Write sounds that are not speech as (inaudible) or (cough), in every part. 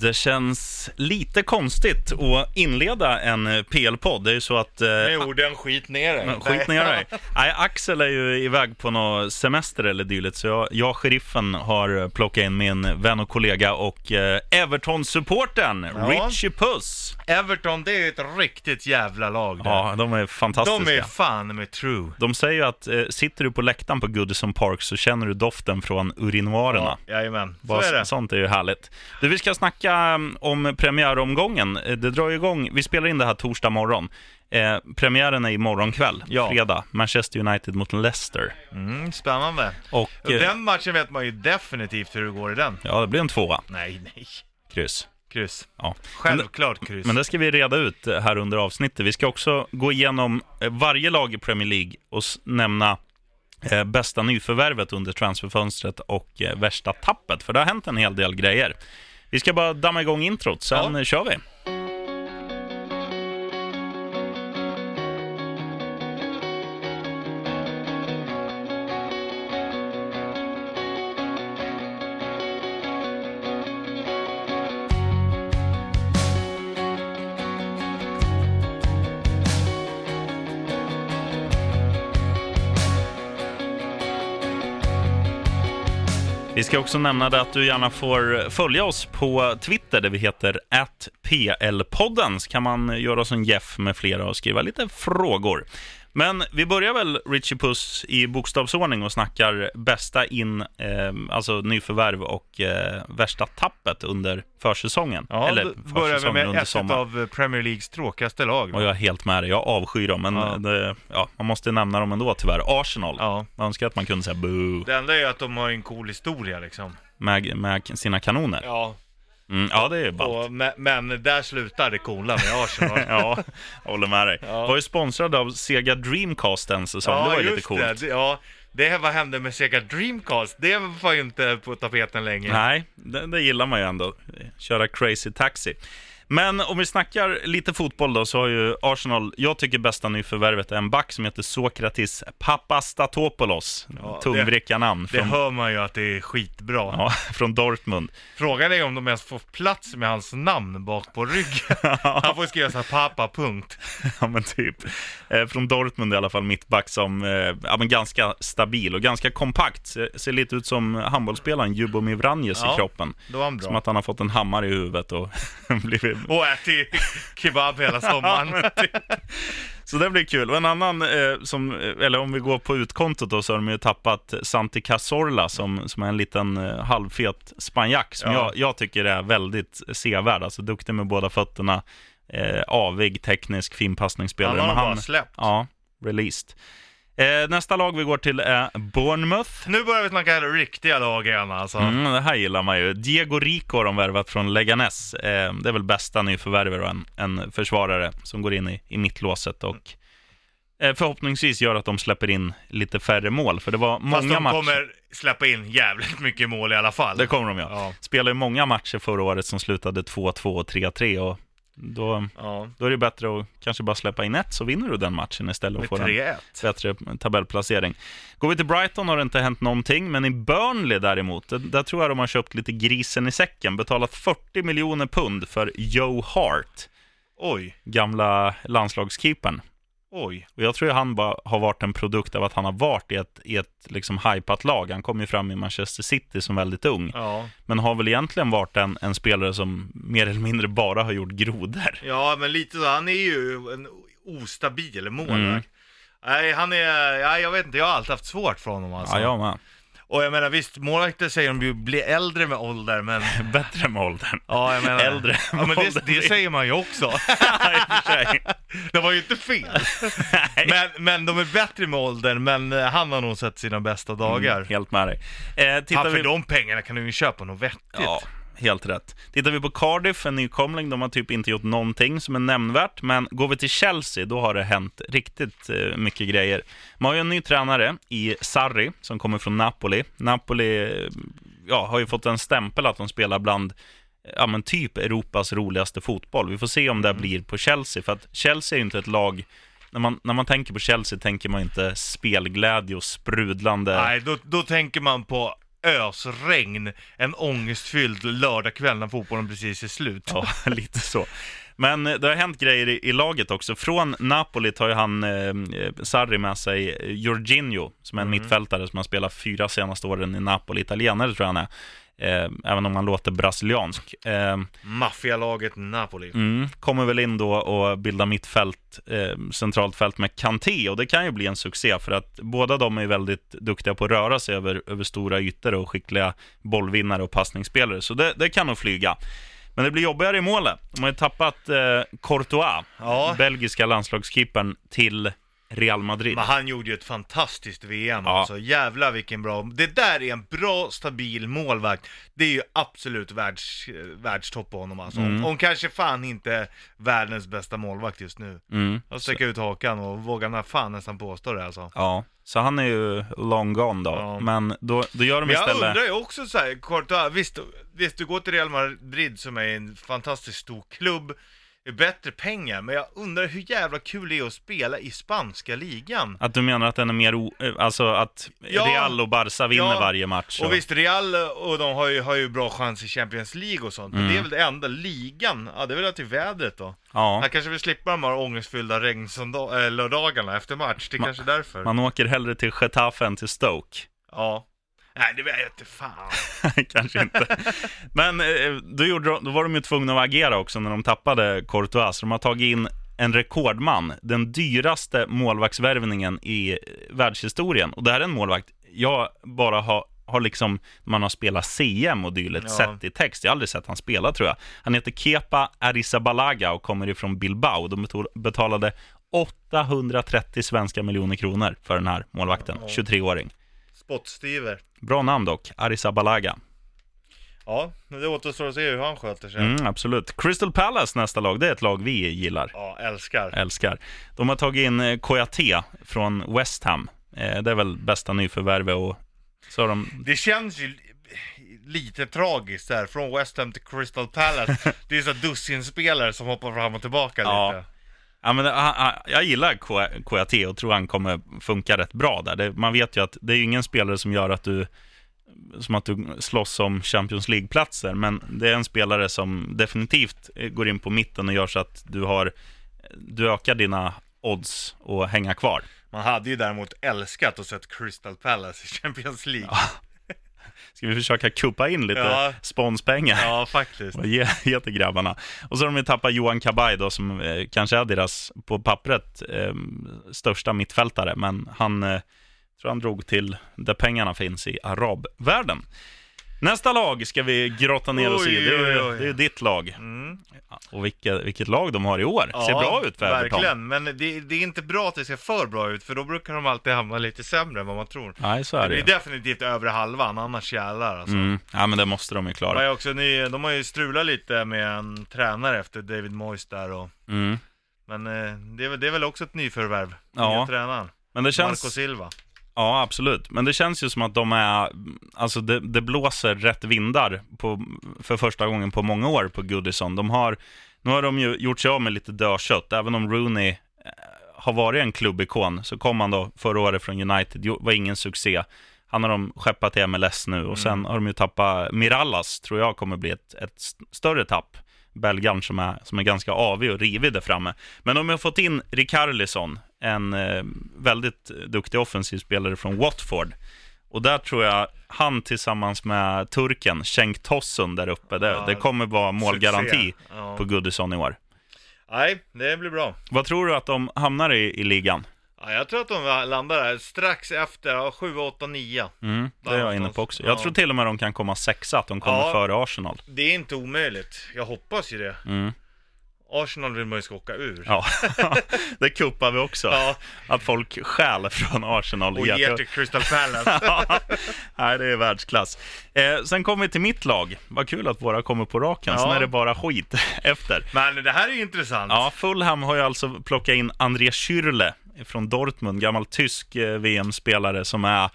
Det känns lite konstigt att inleda en PL-podd. Det är ju så att... Eh, Med orden skit ner dig. skit ner dig. Nej, Axel är ju iväg på någon semester eller dylikt, så jag, jag sheriffen har plockat in min vän och kollega och eh, Everton-supporten, Ja. Richie Puss. Everton, det är ett riktigt jävla lag där. Ja, de är fantastiska. De är fan med true. De säger ju att eh, sitter du på läktaren på Goodison Park så känner du doften från urinoarerna. Ja, jajamän, så Bara är det. Sånt är ju härligt. Du, vi ska snacka mm, om premiäromgången. Eh, Det drar ju igång, vi spelar in det här torsdag morgon. Eh, premiären är imorgon kväll, Ja. fredag. Manchester United mot Leicester. Mm, spännande. Och eh, Den matchen vet man ju definitivt hur det går i den. ja, det blir en tvåa, Nej, nej. kryss. Kryss. Ja. Självklart kryss. Men det ska vi reda ut eh, här under avsnittet. Vi ska också gå igenom varje lag i Premier League och nämna eh, bästa nyförvärvet under transferfönstret och eh, värsta tappet, för det har hänt en hel del grejer. Vi ska bara damma igång introt, sen Ja. kör vi. Ska också nämna det att du gärna får följa oss på Twitter där vi heter PL-podden. Så kan man göra som Jeff med flera och skriva lite frågor. Men vi börjar väl Richie Puss i bokstavsordning och snackar bästa in, eh, alltså nyförvärv och eh, värsta tappet under försäsongen. ja, Eller då börjar vi försäsongen med under ett sommaren. av Premier Leagues tråkigaste lag. Och jag är helt med dig, jag avskyr dem, men Ja. Det, ja, man måste nämna dem ändå tyvärr. Arsenal, Ja. man önskar att man kunde säga boo Det enda är att de har en cool historia liksom. med, med sina kanoner. Ja, Mm, ja, det är ballt. och, men, men där slutar det coola med Arsenal. (laughs) Ja, jag håller med dig. Ja. Var ju sponsrad av Sega Dreamcast en säsong, det var ju lite coolt. Det. Det- Ja, det vad hände med Sega Dreamcast? Det var ju inte på tapeten längre. Nej, det, det gillar man ju ändå. Köra crazy taxi. Men om vi snackar lite fotboll då, så har ju Arsenal, jag tycker bästa nyförvärvet är en back som heter Sokratis Papastatopoulos. Ja, Tungvricka namn Det från, hör man ju att det är skitbra. ja, (laughs) från Dortmund. Frågan är om de ens får plats med hans namn bak på ryggen. (laughs) Han får skriva såhär pappa, punkt. Ja men typ. Eh, från Dortmund i alla fall, mittback som eh, ja, men ganska stabil och ganska kompakt. Ser, ser lite ut som handbollsspelaren Jubomir Vranjes Ja, i kroppen. Då var han Som bra. att han har fått en hammare i huvudet och (laughs) blivit... (laughs) Och ätit kebab hela sommaren. (laughs) Så det blir kul. Och en annan, eh, som, eh, eller om vi går på utkontot då, så har de ju tappat Santi Cazorla som, som är en liten eh, halvfet spanjack som Ja. jag, jag tycker är väldigt sevärd. Alltså duktig med båda fötterna, eh, avig, teknisk, fin passningsspelare. Han har de bara släppt. Ja, released. Eh, nästa lag vi går till är Bournemouth. Nu börjar vi snacka riktiga lag igen alltså. Mm, det här gillar man ju. Diego Rico har de värvat från Leganes. Eh, det är väl bästa nyförvärvet och en, en försvarare som går in i, i mittlåset och eh, förhoppningsvis gör att de släpper in lite färre mål. För det var Fast många de matcher. kommer släppa in jävligt mycket mål i alla fall. Det kommer de ja. Ja. Spelade ju många matcher förra året som slutade 2-2 och 3-3 och då, Ja, då är det bättre att kanske bara släppa in ett så vinner du den matchen istället och får en 3-1. bättre tabellplacering. Går vi till Brighton har det inte hänt någonting, men i Burnley däremot, där, där tror jag de har köpt lite grisen i säcken, betalat 40 miljoner pund för Joe Hart, Oj, gamla landslagskeepern. Oj. Och jag tror ju han bara har varit en produkt av att han har varit i ett, i ett liksom hypat lag. Han kom ju fram i Manchester City som väldigt ung, Ja. men har väl egentligen varit en, en spelare som mer eller mindre bara har gjort grodor. ja, men lite så. Han är ju en ostabil målvakt. Mm. Nej, han är, ja, jag vet inte, jag har alltid haft svårt för honom alltså. Ja, jag med. Och jag menar visst, målvakter säger de ju blir äldre med ålder, men (laughs) Bättre med åldern. ja, jag menar Äldre Ja, med men åldern. det, det säger man ju också. (laughs) I och för sig. (laughs) Det var ju inte fel. Men, men de är bättre med åldern, men eh, han har nog sett sina bästa dagar. Mm, helt med dig. Eh, tittar Han, vi... för de pengarna kan du ju köpa något vettigt. Ja, helt rätt. Tittar vi på Cardiff, en nykomling, de har typ inte gjort någonting som är nämnvärt, men går vi till Chelsea, då har det hänt riktigt eh, mycket grejer. Man har ju en ny tränare i Sarri, som kommer från Napoli. Napoli eh, ja, har ju fått en stämpel att de spelar bland ja, men typ Europas roligaste fotboll. Vi får se om det blir på Chelsea, för att Chelsea är ju inte ett lag när man, när man tänker på Chelsea tänker man inte spelglädje och sprudlande... Nej, då, då tänker man på ösregn, en ångestfylld lördagkväll när fotbollen precis är slut. Ja, (laughs) lite så. Men eh, det har hänt grejer i, i laget också. Från Napoli tar ju han, eh, Sarri, med sig Jorginho, som är en Mm. mittfältare som har spelat fyra senaste åren i Napoli. Italienare tror jag han är. Eh, även om han låter brasiliansk. Eh, Maffialaget Napoli. Mm, kommer väl in då och bildar mittfält, eh, centralt fält med Kanté och det kan ju bli en succé för att båda de är väldigt duktiga på att röra sig över, över stora ytor och skickliga bollvinnare och passningsspelare. Så det, det kan nog flyga. Men det blir jobbigare i målet. De har ju tappat eh, Courtois, Ja. belgiska landslagskeepern, till Real Madrid. Men han gjorde ju ett fantastiskt VM Ja. alltså, jävlar vilken bra, det där är en bra stabil målvakt. Det är ju absolut världs, världstopp på honom alltså. Mm. Hon kanske fan inte världens bästa målvakt just nu. Mm. Jag sträcker ut hakan och vågar fan nästan påstå det alltså. Ja, så han är ju long gone då. Ja. Men då, då gör de Men jag istället... undrar ju också så här, Courtois, visst, visst du går till Real Madrid som är en fantastiskt stor klubb, är bättre pengar, men jag undrar hur jävla kul det är att spela i spanska ligan. Att du menar att den är mer, o... eh, alltså att Ja. Real och Barca vinner Ja. varje match? Och visst, Real och de har ju, har ju bra chans i Champions League och sånt, men Mm. det är väl det enda. Ligan, ja det är väl till vädret då. Ja, Han kanske vill slippa de här ångestfyllda regnsöndagarna efter match, det är Ma- kanske är därför. man åker hellre till Getafe än till Stoke. Ja. Nej, det vet jag inte fan. (laughs) Kanske inte. Men eh, då, gjorde, de- då var de ju tvungna att agera också när de tappade Courtois. De har tagit in en rekordman, den dyraste målvaktsvärvningen i eh, världshistorien. Och det här är en målvakt jag bara har, har liksom, man har spelat CM och dylikt, Ja. sett i text. Jag har aldrig sett han spela tror jag. Han heter Kepa Arrizabalaga och kommer ifrån Bilbao. De betal- betalade 830 svenska miljoner kronor för den här målvakten, Ja. 23-åring. Spottstyver. Bra namn dock, Arrizabalaga. Ja, men det återstår att se hur han sköter sig. Mm, absolut. Crystal Palace nästa lag, det är ett lag vi gillar, Ja, älskar. älskar. De har tagit in eh, Koyate från West Ham. Eh, det är väl bästa nyförvärvet och så har de... Det känns ju lite tragiskt där, från West Ham till Crystal Palace. (laughs) det är så dussinspelare som hoppar fram och tillbaka Ja. lite. Ja, men, jag gillar Koyate och tror han kommer funka rätt bra där. Man vet ju att det är ingen spelare som gör att du som att du slåss om Champions League-platser, men det är en spelare som definitivt går in på mitten och gör så att du har du ökar dina odds att hänga kvar. Man hade ju däremot älskat att sett Crystal Palace i Champions League. Ska vi försöka kuppa in lite Ja. sponspengar? Ja, faktiskt. (laughs) Vad ge, ge till grabbarna. Och så har de ju tappat Johan Kabay då, som eh, kanske är deras, på pappret, eh, största mittfältare. Men han, eh, tror han drog till där pengarna finns i arabvärlden. Nästa lag ska vi grotta ner oss i. Oj, Det är, det är ditt lag. Mm. Och vilket, vilket lag de har i år. Ser bra ut för Everton. verkligen. Men det, det är inte bra att det ser för bra ut, för då brukar de alltid hamna lite sämre än vad man tror. Nej, så är Det det ju. definitivt övre halvan, annars jävlar alltså. Mm. Ja, men det måste de ju klara. har ju också ny, de har ju strulat lite med en tränare efter David Moyes där och Mm. Men eh, det, är, väl- det är väl också ett nyförvärv, Ja. nya tränaren. Men det känns... Marco Silva. Ja, absolut. Men det känns ju som att de är, alltså det, det blåser rätt vindar på, för första gången på många år på Goodison. De har, nu har de ju gjort sig av med lite dödkött, även om Rooney eh, har varit en klubbikon, så kom han då förra året från United, jo- var ingen succé. Han har de skeppat till MLS nu och sen har de ju tappat Mirallas, tror jag kommer bli ett, ett st- större tapp. Belgaren som är, som är ganska avig och rivig där framme. Men de har fått in Rikarlison, en eh, väldigt duktig offensiv spelare från Watford. Och där tror jag han tillsammans med turken Cenk Tosun där uppe, det, Ja, det kommer vara målgaranti. Ja. på Goodison i år. Nej, det blir bra. Vad tror du att de hamnar i, i ligan? Ja, jag tror att de landar där strax efter, ja, 7, 8, 9. Mm, det är jag inne på också. Jag Ja. tror till och med de kan komma sexa, att de kommer före Arsenal. Det är inte omöjligt. Jag hoppas ju det. Mm. Arsenal vill man ju ska åka ur. Ja, (laughs) det kuppar vi också. Ja, Att folk stjäl från Arsenal. och ger till Crystal Palace. (laughs) Ja, Nej, det är världsklass. Eh, sen kommer vi till mitt lag. Vad kul att våra kommer på raken. Sen Ja. är det bara skit (laughs) efter. Men det här är ju intressant. Ja, Fulham har ju alltså plockat in André Schürrle från Dortmund, gammal tysk eh, VM-spelare som är...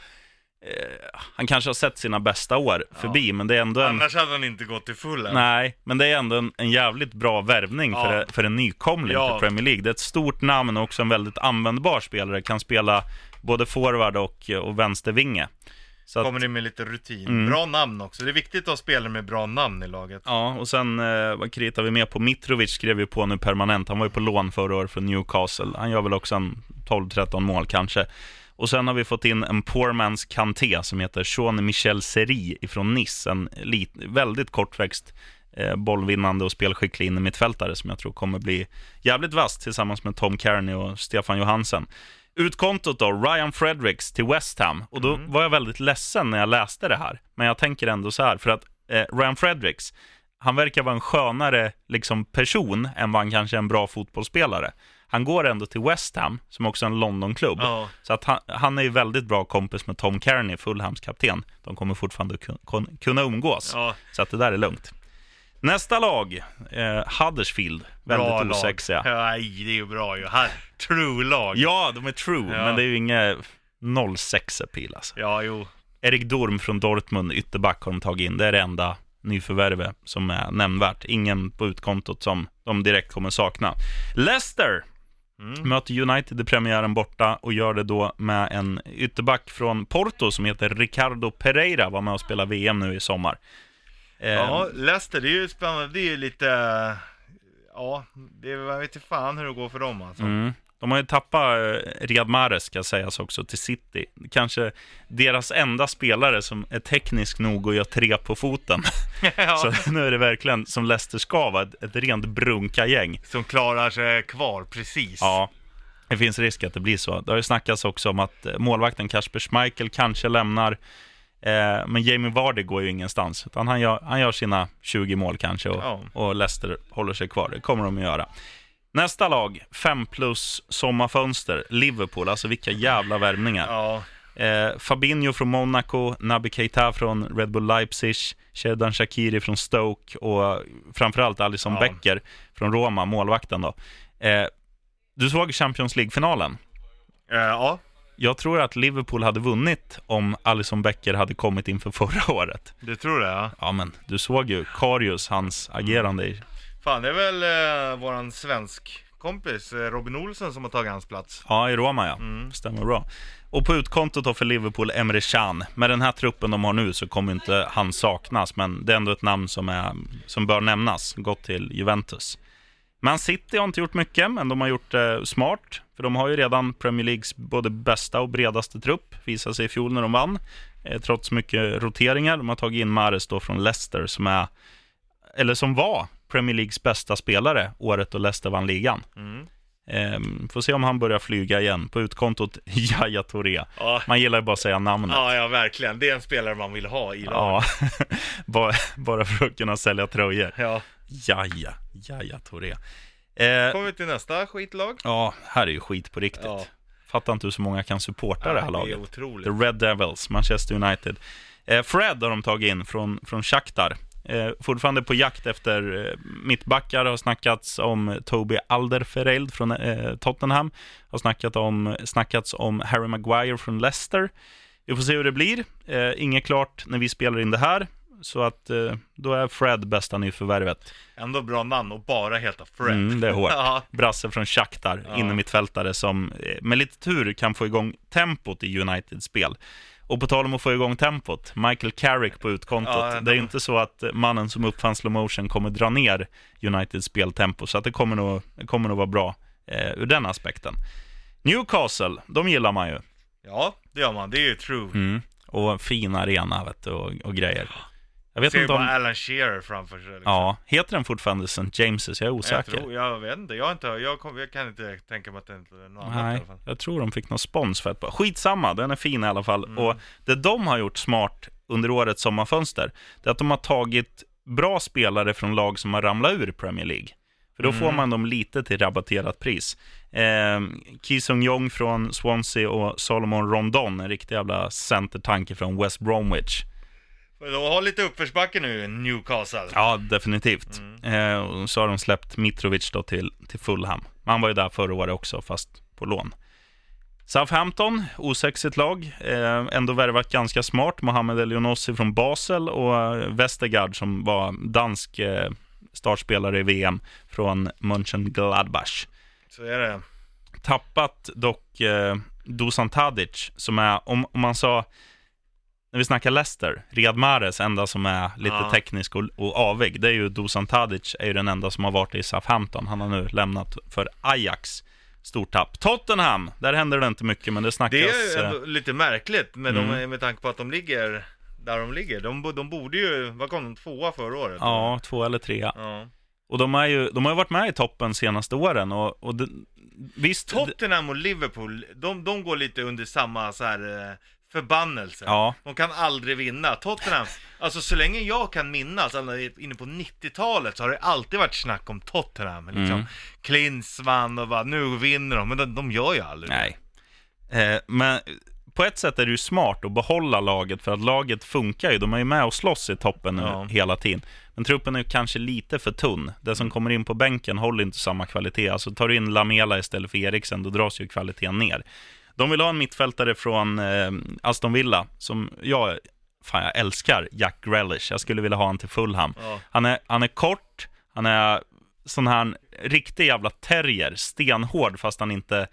Eh, han kanske har sett sina bästa år förbi, men det är ändå en... Annars hade han inte gått till full än. Nej, men det är ändå en, en jävligt bra värvning Ja. för, för en nykomling Ja. till Premier League. Det är ett stort namn och också en väldigt användbar spelare. Kan spela både forward och, och vänstervinge. Så att, Kommer in med lite rutin. Mm. Bra namn också. Det är viktigt att ha spelare med bra namn i laget. Ja, och sen eh, vad kritar vi med på? Mitrovic skrev ju på nu permanent. Han var ju på lån förra året från Newcastle. Han gör väl också en 12-13 mål kanske. Och sen har vi fått in en poor man's Kanté som heter Jean-Michel Seri ifrån Nice. En lit, väldigt kortväxt eh, bollvinnande och spelskicklig innermittfältare som jag tror kommer bli jävligt vass tillsammans med Tom Kearney och Stefan Johansen. Utkontot då, Ryan Fredericks till West Ham. Och då var jag väldigt ledsen när jag läste det här. Men jag tänker ändå så här, för att eh, Ryan Fredericks, han verkar vara en skönare liksom, person än vad han kanske är en bra fotbollsspelare. Han går ändå till West Ham, som också är en Londonklubb. Ja. Så att han, han är ju väldigt bra kompis med Tom Kearney, Fulhams kapten. De kommer fortfarande kun, kun, kunna umgås. Ja, Så att det där är lugnt. Nästa lag, eh, Huddersfield. bra Väldigt lag. osexiga. Nej, det är ju bra ju. True-lag. Ja, de är true, Ja. men det är ju inget 06 appeal alltså. Ja, jo. Erik Dorm från Dortmund, ytterback, har de tagit in. Det är det enda nyförvärvet som är nämnvärt. Ingen på utkontot som de direkt kommer sakna. Leicester Mm. möter United i premiären borta och gör det då med en ytterback från Porto som heter Ricardo Pereira, var med och spelade VM nu i sommar. Eh, Ja, Leicester, det är ju spännande. Det är ju lite... Ja, det är, jag vet inte fan hur det går för dem alltså. Mm. De har ju tappat eh, Riyad Mahrez, ska sägas också, till City. Kanske deras enda spelare som är teknisk nog att göra tre på foten. (laughs) ja. Så nu är det verkligen, som Leicester ska vara, ett, ett rent brunka-gäng. Som klarar sig kvar, precis. Ja, det finns risk att det blir så. Det har ju snackats också om att eh, målvakten Kasper Schmeichel kanske lämnar. Eh, men Jamie Vardy går ju ingenstans. Utan han gör, han gör sina 20 mål kanske och, Ja. och Leicester håller sig kvar. Det kommer de att göra. Nästa lag, 5 plus sommarfönster, Liverpool. Alltså vilka jävla värvningar. Ja, Eh, Fabinho från Monaco, Naby Keita från Red Bull Leipzig, Shedan Shakiri från Stoke och framförallt Alisson Ja. Becker från Roma, målvakten då. Eh, du såg Champions League-finalen. Eh, ja. Jag tror att Liverpool hade vunnit om Alisson Becker hade kommit inför förra året. du tror det ja. Ja, men du såg ju Karius, hans agerande i... Fan, det är väl eh, våran svensk kompis eh, Robin Olsen som har tagit hans plats. Ja, i Roma ja. Mm. Stämmer bra. Och på utkontot då för Liverpool, Emre Can. Med den här truppen de har nu så kommer inte han saknas, men det är ändå ett namn som, är, som bör nämnas. Gått till Juventus. Man City har inte gjort mycket, men de har gjort det smart. För de har ju redan Premier Leagues både bästa och bredaste trupp. Visade sig i fjol när de vann. Eh, trots mycket roteringar. De har tagit in Mares då från Leicester som är, eller som var Premier Leagues bästa spelare året då Leicester vann ligan. Mm. Ehm, får se om han börjar flyga igen på utkontot (laughs) Yahya Touré. Ja. Man gillar ju bara att säga namnet. ja, ja verkligen. Det är en spelare man vill ha i laget. Ja, (laughs) bara, bara för att kunna sälja tröjor. Ja. Jaja, Yahya Touré. Eh, Kommer vi till nästa skitlag. ja, här är ju skit på riktigt. Ja. Fattar inte hur så många kan supporta det här det är laget. otroligt. The Red Devils, Manchester United. Eh, Fred har de tagit in från, från Shakhtar. Eh, fortfarande på jakt efter eh, mittbackar. Har snackats om Toby Alderfereld från eh, Tottenham. Har snackat om, snackats om Harry Maguire från Leicester. Vi får se hur det blir. Eh, inget klart när vi spelar in det här. Så att eh, då är Fred bästa nyförvärvet. Ändå bra namn och bara heta Fred. Mm, det är hårt. (laughs) ja. Brasse från Shakhtar, Ja. innermittfältare som eh, med lite tur kan få igång tempot i Uniteds spel. Och på tal om att få igång tempot, Michael Carrick på utkontot. Ja, Det är inte så att mannen som uppfann slow motion kommer dra ner Uniteds speltempo, så att det kommer nog, det kommer nog vara bra eh, ur den aspekten. Newcastle, de gillar man ju. ja, det gör man. Det är ju true. Mm. Och fin arena vet du, och, och grejer. Jag vet Ser inte bara om... Alan Shearer framför sig. Liksom. Ja, heter den fortfarande St. James's? Jag är jag, osäker. tror, jag vet inte. Jag, inte jag, kom, jag kan inte tänka mig att det är något annat i Nej, alla fall. jag tror de fick någon spons för ett par. Skitsamma, den är fin i alla fall. Mm. Och det de har gjort smart under årets sommarfönster, det är att de har tagit bra spelare från lag som har ramlat ur Premier League. För då får Mm. man dem lite till rabatterat pris. Eh, Ki Sung Jong från Swansea och Solomon Rondon, en riktig jävla centertanke från West Bromwich. De har lite uppförsbacke nu, Newcastle. Ja, definitivt. Eh, och så har de släppt Mitrovic då till, till Fulham. Han var ju där förra året också, fast på lån. Southampton, osexigt lag. Eh, ändå värvat ganska smart. Mohamed Elionossi från Basel och eh, Westergaard som var dansk eh, startspelare i VM från Mönchengladbach. Så är det. Tappat dock eh, Dusan Tadic, som är, om, om man sa när vi snackar Leicester, Riyad Mahrez, enda som är lite Ja. teknisk och, och avig, det är ju Dusan Tadic, är ju den enda som har varit i Southampton. Han har nu lämnat för Ajax. Stort tapp. Tottenham, där händer det inte mycket, men det snackas... Det är eh, ändå lite märkligt med, Mm. de, med tanke på att de ligger där de ligger. De, de borde ju, vad kom de, tvåa förra året? Ja, två eller trea. ja. Och de, är ju, de har ju varit med i toppen senaste åren och, och det, visst... Tottenham och Liverpool, de, de går lite under samma så här eh, förbannelse. Ja, De kan aldrig vinna. Tottenham, alltså så länge jag kan minnas, alltså inne på 90-talet så har det alltid varit snack om Tottenham. Liksom. Mm. Klinsmann och bara, nu vinner de, men de, de gör ju aldrig nej. Eh, men på ett sätt är det ju smart att behålla laget, för att laget funkar ju. De är ju med och slåss i toppen Ja. hela tiden. Men truppen är kanske lite för tunn. Det som kommer in på bänken håller inte samma kvalitet. Alltså tar du in Lamela istället för Eriksen, då dras ju kvaliteten ner. De vill ha en mittfältare från eh, Aston Villa, som jag, fan jag älskar Jack Grealish. Jag skulle vilja ha han till Fulham. Ja. Han är, han är kort, han är sån här riktig jävla terrier, stenhård fast han inte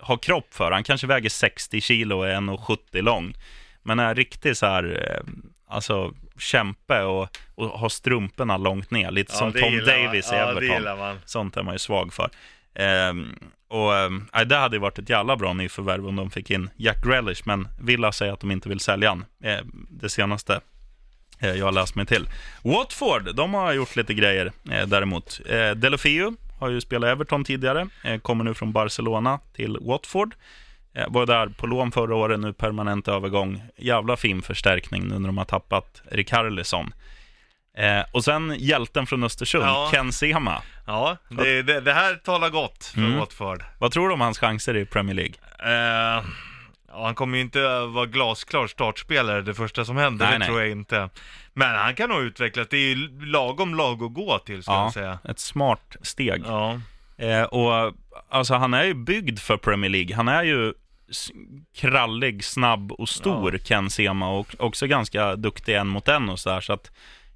har kropp för. Han kanske väger 60 kilo och är 1,70 lång. Men är riktigt så här, eh, alltså kämpe och, och har strumporna långt ner. Lite som det Tom gillar man. Davis i Ja, Everton. Sånt är man ju svag för. Um, och ehm, det hade ju varit ett jävla bra nyförvärv om de fick in Jack Grealish, men Villa säger att de inte vill sälja han. Eh, det senaste eh, jag har läst mig till. Watford, de har gjort lite grejer eh, däremot. Eh, Delofeu har ju spelat Everton tidigare, eh, kommer nu från Barcelona till Watford. Eh, var där på lån förra året, nu permanent övergång. Jävla fin förstärkning nu när de har tappat Rikarlison. Eh, och sen hjälten från Östersund, Ja. Ken Sema. Ja, det, det, det här talar gott för Mm. Watford. Vad tror du om hans chanser i Premier League? Eh, ja, han kommer ju inte vara glasklar startspelare det första som händer, Nej, det nej. tror jag inte. Men han kan nog utvecklas, det är ju lagom lag att gå till ska jag säga. ett smart steg. Ja, Eh, och alltså, han är ju byggd för Premier League. Han är ju krallig, snabb och stor, Ken Sema, och också ganska duktig en mot en och sådär. Så att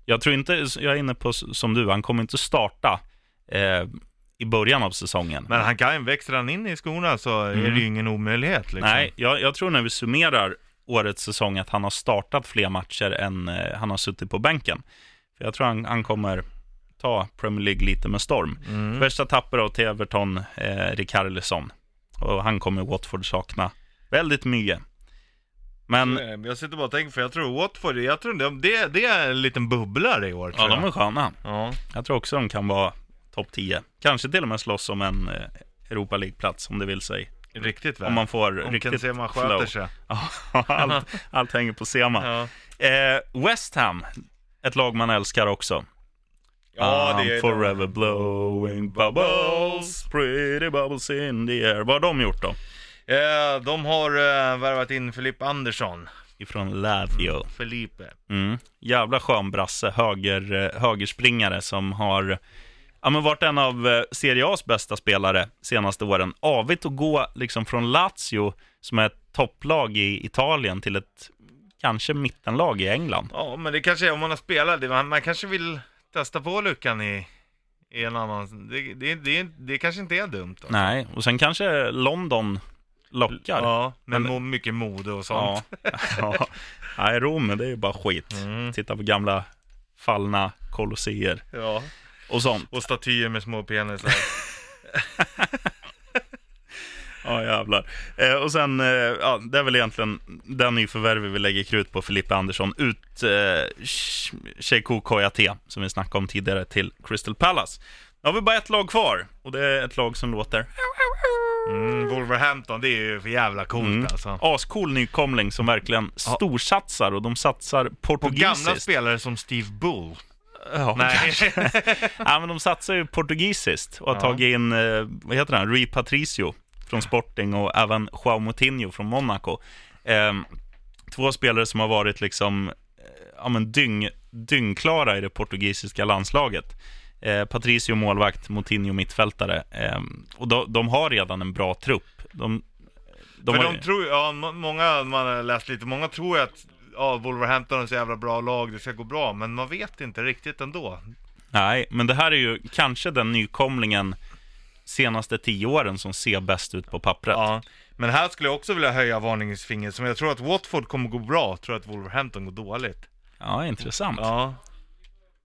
jag tror inte, jag är inne på som du, han kommer inte starta eh, i början av säsongen. men han kan, växer han in i skorna så är det ju ingen omöjlighet liksom. Mm. Nej, jag, jag tror när vi summerar årets säsong att han har startat fler matcher än eh, han har suttit på bänken. För jag tror han, han kommer ta Premier League lite med storm. Mm. Värsta tapper då till Everton, eh, Rikarlison. Och han kommer Watford sakna väldigt mycket. Men Eh, Jag sitter bara och tänker, för jag tror Watford, jag tror de, det, det är en liten bubblare i år ja, de är sköna. Ja, Jag tror också de kan vara topp 10. Kanske till och med slåss om en eh, Europa League-plats om det vill sig. riktigt väl. Om man får Om riktigt Sema sköter flow. sig. (laughs) Allt, allt hänger på Sema. Ja, Eh, West Ham, ett lag man älskar också. ja det I'm är forever blowing bubbles, pretty bubbles in the air. Vad har de gjort då? Eh, de har eh, värvat in Filip Andersson. Ifrån Lazio. Felipe. Mm. Jävla skön brasse, höger, eh, högerspringare som har ja, men varit en av Serie A's bästa spelare senaste åren. Avigt att gå liksom från Lazio, som är ett topplag i Italien, till ett kanske mittenlag i England. Ja, men det kanske är om man har spelat, det, man, man kanske vill testa på lyckan i, i en annan, det, det, det, det kanske inte är dumt. Då. Nej, och sen kanske London lockar. Ja, med Men- mycket mode och sånt. Ja. (laughs) ja. Nej, Rom, det är ju bara skit. Mm. Titta på gamla fallna kolosseer Ja. och sånt. Och statyer med små penisar. (laughs) Ja, jävlar. Eh, och sen, eh, ja, det är väl egentligen den nyförvärv vi lägger krut på, Filippe Andersson, ut eh, Sh- Sheiko Koyate, som vi snackade om tidigare, till Crystal Palace. Nu har vi bara ett lag kvar, och det är ett lag som låter Mm, Wolverhampton, det är ju för jävla coolt Mm. alltså. ascool nykomling som verkligen storsatsar, och de satsar På gamla portugisiskt. spelare som Steve Bull. Ja, Nej. (laughs) ja, men de satsar ju portugisiskt och har Ja. tagit in, eh, vad heter han, Rui Patricio från Sporting och även Joao Moutinho från Monaco. Eh, två spelare som har varit liksom, eh, ja men dyng, dyngklara i det portugisiska landslaget. Eh, Patricio målvakt, Moutinho mittfältare. Eh, och de, de har redan en bra trupp. De, de För har, de tror ja, må- många, man har läst lite, många tror att ja, Wolverhampton är så jävla bra lag, det ska gå bra, men man vet inte riktigt ändå. Nej, men det här är ju kanske den nykomlingen senaste tio åren som ser bäst ut på pappret. Ja, Men här skulle jag också vilja höja varningsfingret, som jag tror att Watford kommer gå bra, tror att Wolverhampton går dåligt. Ja, intressant. Ja.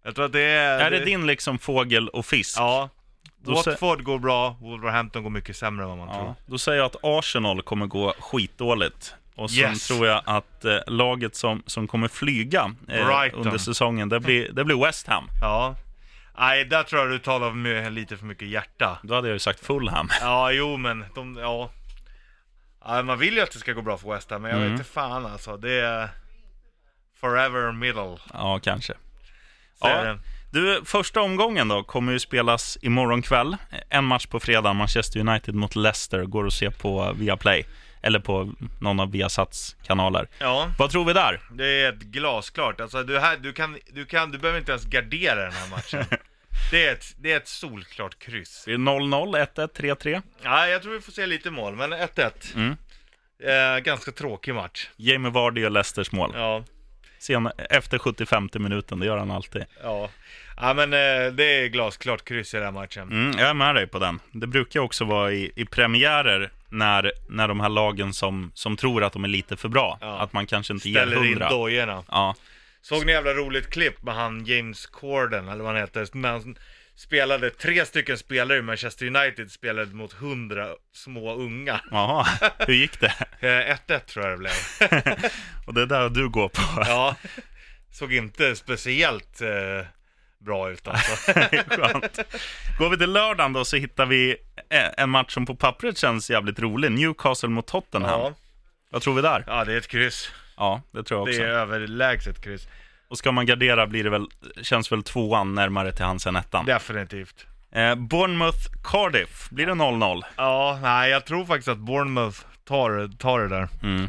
Jag tror att det är... Är det din liksom fågel och fisk? Ja. Då Watford går bra, Wolverhampton går mycket sämre än vad man Ja, tror. då säger jag att Arsenal kommer gå skitdåligt. Och sen Yes. tror jag att eh, laget som, som kommer flyga eh, under säsongen, det blir, det blir West Ham. Ja. Nej, där tror jag du talar med lite för mycket hjärta. Då hade jag ju sagt Fulham. (laughs) Ja, jo men de, ja. ja. Man vill ju att det ska gå bra för West Ham, men jag Mm. vet inte fan alltså. Det är forever middle. Ja, kanske. Ja. är. Du, första omgången då kommer ju spelas imorgon kväll. En match på fredag, Manchester United mot Leicester, går att se på Viaplay. Eller på någon av Viasats kanaler. ja, Vad tror vi där? det är ett glasklart. Alltså du, här, du, kan, du, kan, du behöver inte ens gardera den här matchen. (laughs) Det är ett, det är ett solklart kryss. Det 0-0, 1-1, 3-3? Ja, jag tror vi får se lite mål, men 1-1. Mm. Eh, ganska tråkig match. Jamie Vardy och Leicesters mål. Ja, Sen, efter 75 minuten, det gör han alltid. ja. Ja men eh, det är glasklart kryss i den här matchen. Mm, jag är med dig på den. Det brukar också vara i, i premiärer när, när de här lagen som, som tror att de är lite för bra, Ja. att man kanske inte ger Ställer in dojorna. Ja, Såg ni jävla roligt klipp med han James Corden, eller vad han heter, när han spelade, tre stycken spelare i Manchester United spelade mot hundra små unga. Jaha, hur gick det? (laughs) Eh, 1-1 tror jag det blev. (laughs) Och det är där du går på. Ja, såg inte speciellt eh, bra ut alltså. (laughs) Skönt. Går vi till lördagen då så hittar vi eh, en match som på pappret känns jävligt rolig. Newcastle mot Tottenham. Ja, Vad tror vi där? ja, det är ett kryss. Ja, det tror jag Det också. är överlägset kryss. Och ska man gardera blir det väl, känns väl tvåan närmare till hans än ettan. Definitivt. Eh, Bournemouth Cardiff, blir det 0-0? Ja, nej, jag tror faktiskt att Bournemouth tar, tar det där. Mm.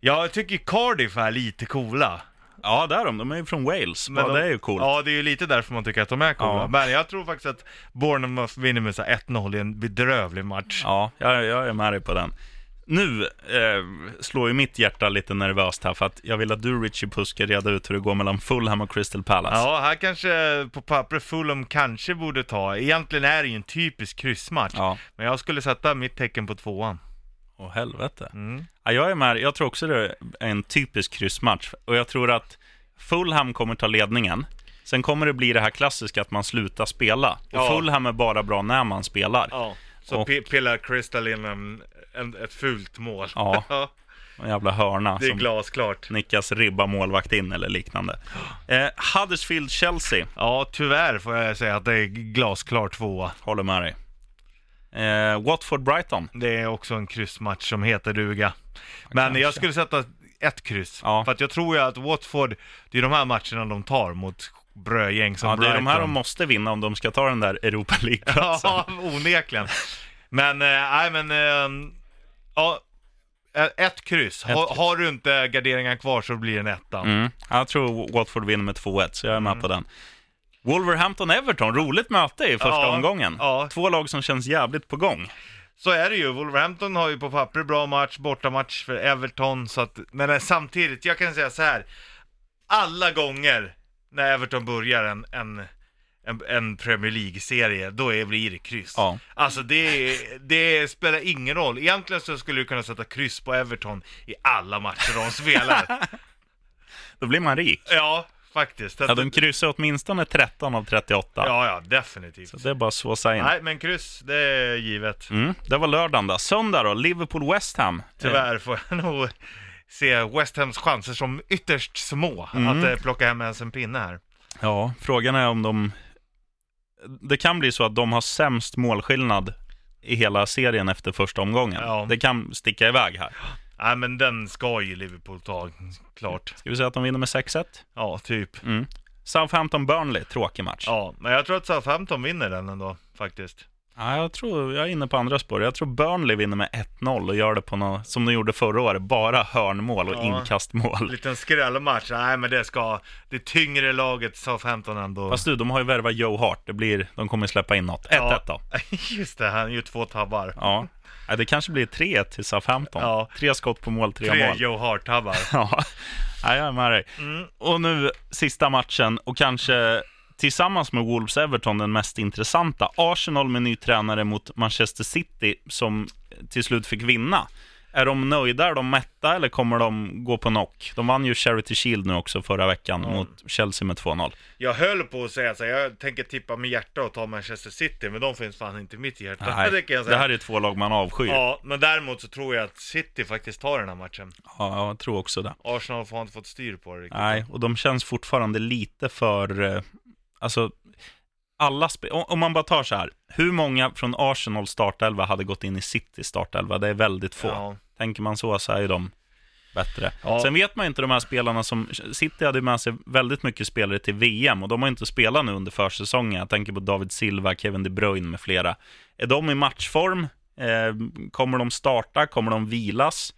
Jag tycker Cardiff är lite coola. Ja, där de. De är ju från Wales. Men ja, de- det är ju coolt. Ja, det är ju lite därför man tycker att de är coola. Ja. Men jag tror faktiskt att Bournemouth vinner med så här 1-0 i en bedrövlig match. Ja, jag, jag är med dig på den. Nu eh, slår ju mitt hjärta lite nervöst här, för att jag vill att du, Richie ska reda ut hur det går mellan Fulham och Crystal Palace. Ja, här kanske på pappret Fulham kanske borde ta. Egentligen är det ju en typisk kryssmatch. Ja. Men jag skulle sätta mitt tecken på tvåan. Åh, helvete. Mm. Ja, jag är med. Jag tror också det är en typisk kryssmatch. Och jag tror att Fulham kommer ta ledningen. Sen kommer det bli det här klassiska att man slutar spela. Och Ja. Fulham är bara bra när man spelar. Ja. Så Och- pi- pillar Crystal in en, en, ett fult mål. (laughs) Ja. En jävla hörna det är glasklart. nickas ribba målvakt in eller liknande. Eh, Huddersfield-Chelsea, Ja, tyvärr får jag säga att det är glasklart tvåa. håller med dig. Eh, Watford-Brighton. Det är också en kryssmatch som heter duga. Men kanske. jag skulle sätta ett kryss. Ja. För att jag tror ju att Watford, det är de här matcherna de tar mot brödgäng som Ja, det är de här de Brighton. måste vinna om de ska ta den där Europa League-platsen. (laughs) Ja, onekligen. Men, eh, nej men, eh, ja, eh, ett kryss. Ett Ha, kryss. Har du inte garderingar kvar så blir det en etta. Mm. Jag tror Watford vinner med 2-1, så jag är med Mm. på den. Wolverhampton-Everton, roligt möte i första Ja, omgången. ja. Två lag som känns jävligt på gång. Så är det ju. Wolverhampton har ju på papper bra match, bortamatch för Everton, så att, men eh, samtidigt, jag kan säga så här. Alla gånger när Everton börjar en, en, en, en Premier League-serie, då är, blir det kryss. Ja. Alltså det, det spelar ingen roll. Egentligen så skulle du kunna sätta kryss på Everton i alla matcher de spelar. (laughs) Då blir man rik. ja, faktiskt. Ja, de kryssar åtminstone 13 av 38. ja, ja, definitivt. Så det är bara att svåsa in. Nej, men kryss, det är givet. Mm, det var lördagen då. Söndag då, Liverpool-West Ham. Tyvärr får jag (laughs) nog se West Hams chanser som ytterst små Mm. att eh, plocka hem ens en pinne här. Ja, frågan är om de... Det kan bli så att de har sämst målskillnad i hela serien efter första omgången. Ja. Det kan sticka iväg här. Nej, men den ska ju Liverpool ta, klart. Ska vi säga att de vinner med 6-1? Ja, typ. Mm. Southampton-Burnley, tråkig match. Ja, men jag tror att Southampton vinner den ändå, faktiskt. Ja, jag tror, jag är inne på andra spår. Jag tror Burnley vinner med 1-0 och gör det på något, som de gjorde förra året, bara hörnmål och Ja. inkastmål. Liten skrällmatch. Nej, men det ska det tyngre laget Southampton ändå. Fast du, de har ju värvat Joe Hart. Det blir, de kommer släppa in något. 1-1 Ja. då. (laughs) Just det, han gör två tabbar. Ja. ja, det kanske blir 3-1 till Southampton. Ja. Tre skott på mål, tre, Tre mål. Joe Hart-tabbar. (laughs) Ja, ja, jag är med dig. Mm. Och nu sista matchen och kanske tillsammans med Wolves-Everton den mest intressanta. Arsenal med ny tränare mot Manchester City som till slut fick vinna. Är de nöjda? Är de mätta eller kommer de gå på knock? De vann ju Charity Shield nu också förra veckan Ja. mot Chelsea med 2-0. Jag höll på att säga så här, jag tänker tippa med hjärta och ta Manchester City, men de finns fan inte i mitt hjärta. Nej, (laughs) det kan jag det säga. här är två lag man avskyr. Ja. Ja, men däremot så tror jag att City faktiskt tar den här matchen. jag tror också det. Arsenal får inte fått styr på det riktigt. Nej, och de känns fortfarande lite för... Alltså, alla Om man bara tar så här. Hur många från Arsenal startelva hade gått in i City startelva? Det är väldigt få. Ja. Tänker man så, så är ju de bättre. Ja. Sen vet man ju inte de här spelarna som... City hade med sig väldigt mycket spelare till VM och de har inte spelat nu under försäsongen. Jag tänker på David Silva, Kevin De Bruyne med flera. Är de i matchform? Eh, kommer de starta? Kommer de vilas?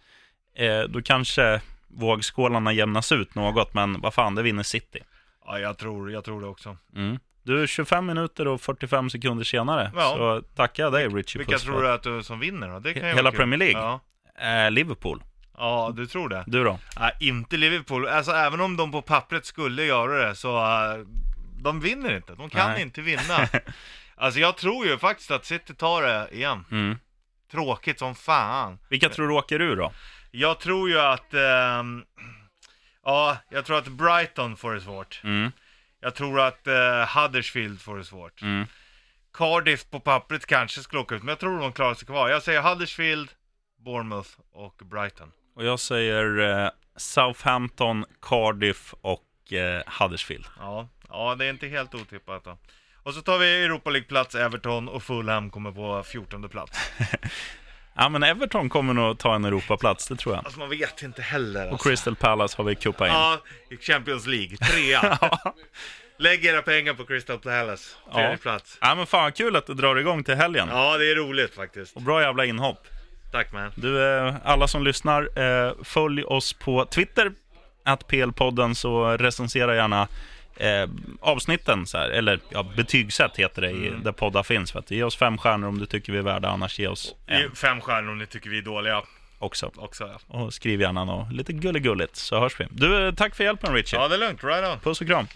Eh, då kanske vågskålarna jämnas ut något, men vad fan, det vinner City. Ja, jag tror, jag tror det också. Mm. Du, 25 minuter och 45 sekunder senare, Ja. så tackar jag dig Richie Vilka Puss tror du att du som vinner då? Det kan Hela. Premier League? Ja. Eh, Liverpool. ja, du tror det? Du då? Nej, inte Liverpool. Alltså även om de på pappret skulle göra det så, uh, de vinner inte. De kan Nej. inte vinna. (laughs) alltså jag tror ju faktiskt att City tar det igen. Mm. Tråkigt som fan. Vilka tror du åker ur då? Jag tror ju att, ehm, ja, jag tror att Brighton får det svårt. Mm. Jag tror att eh, Huddersfield får det svårt. Mm. Cardiff på pappret kanske skulle åka ut, men jag tror de klarar sig kvar. Jag säger Huddersfield, Bournemouth och Brighton. Och jag säger eh, Southampton, Cardiff och eh, Huddersfield. Ja, ja, det är inte helt otippat då. Och så tar vi Europa League-plats, Everton och Fulham kommer på 14 plats. (laughs) Ja, men Everton kommer nog ta en Europaplats, det tror jag. Alltså man vet inte heller Och alltså. Crystal Palace har vi kuppat in. Ja, i Champions League, trea. (laughs) Lägg era pengar på Crystal Palace, tredje Ja. plats. Ja, men fan kul att du drar igång till helgen. Ja, det är roligt faktiskt. Och bra jävla inhopp. Tack man. Du, eh, alla som lyssnar, eh, följ oss på Twitter, att PL-podden, så recensera gärna eh, avsnitten, så här, eller ja, betygsätt heter det, i, där poddar finns. För att ge oss fem stjärnor om du tycker vi är värda, annars ge oss en Fem stjärnor om ni tycker vi är dåliga också. också. Ja, Och skriv gärna något lite gulligulligt, så hörs vi. Du, eh, tack för hjälpen Richie. ja det är lugnt. Right on. Puss och kram.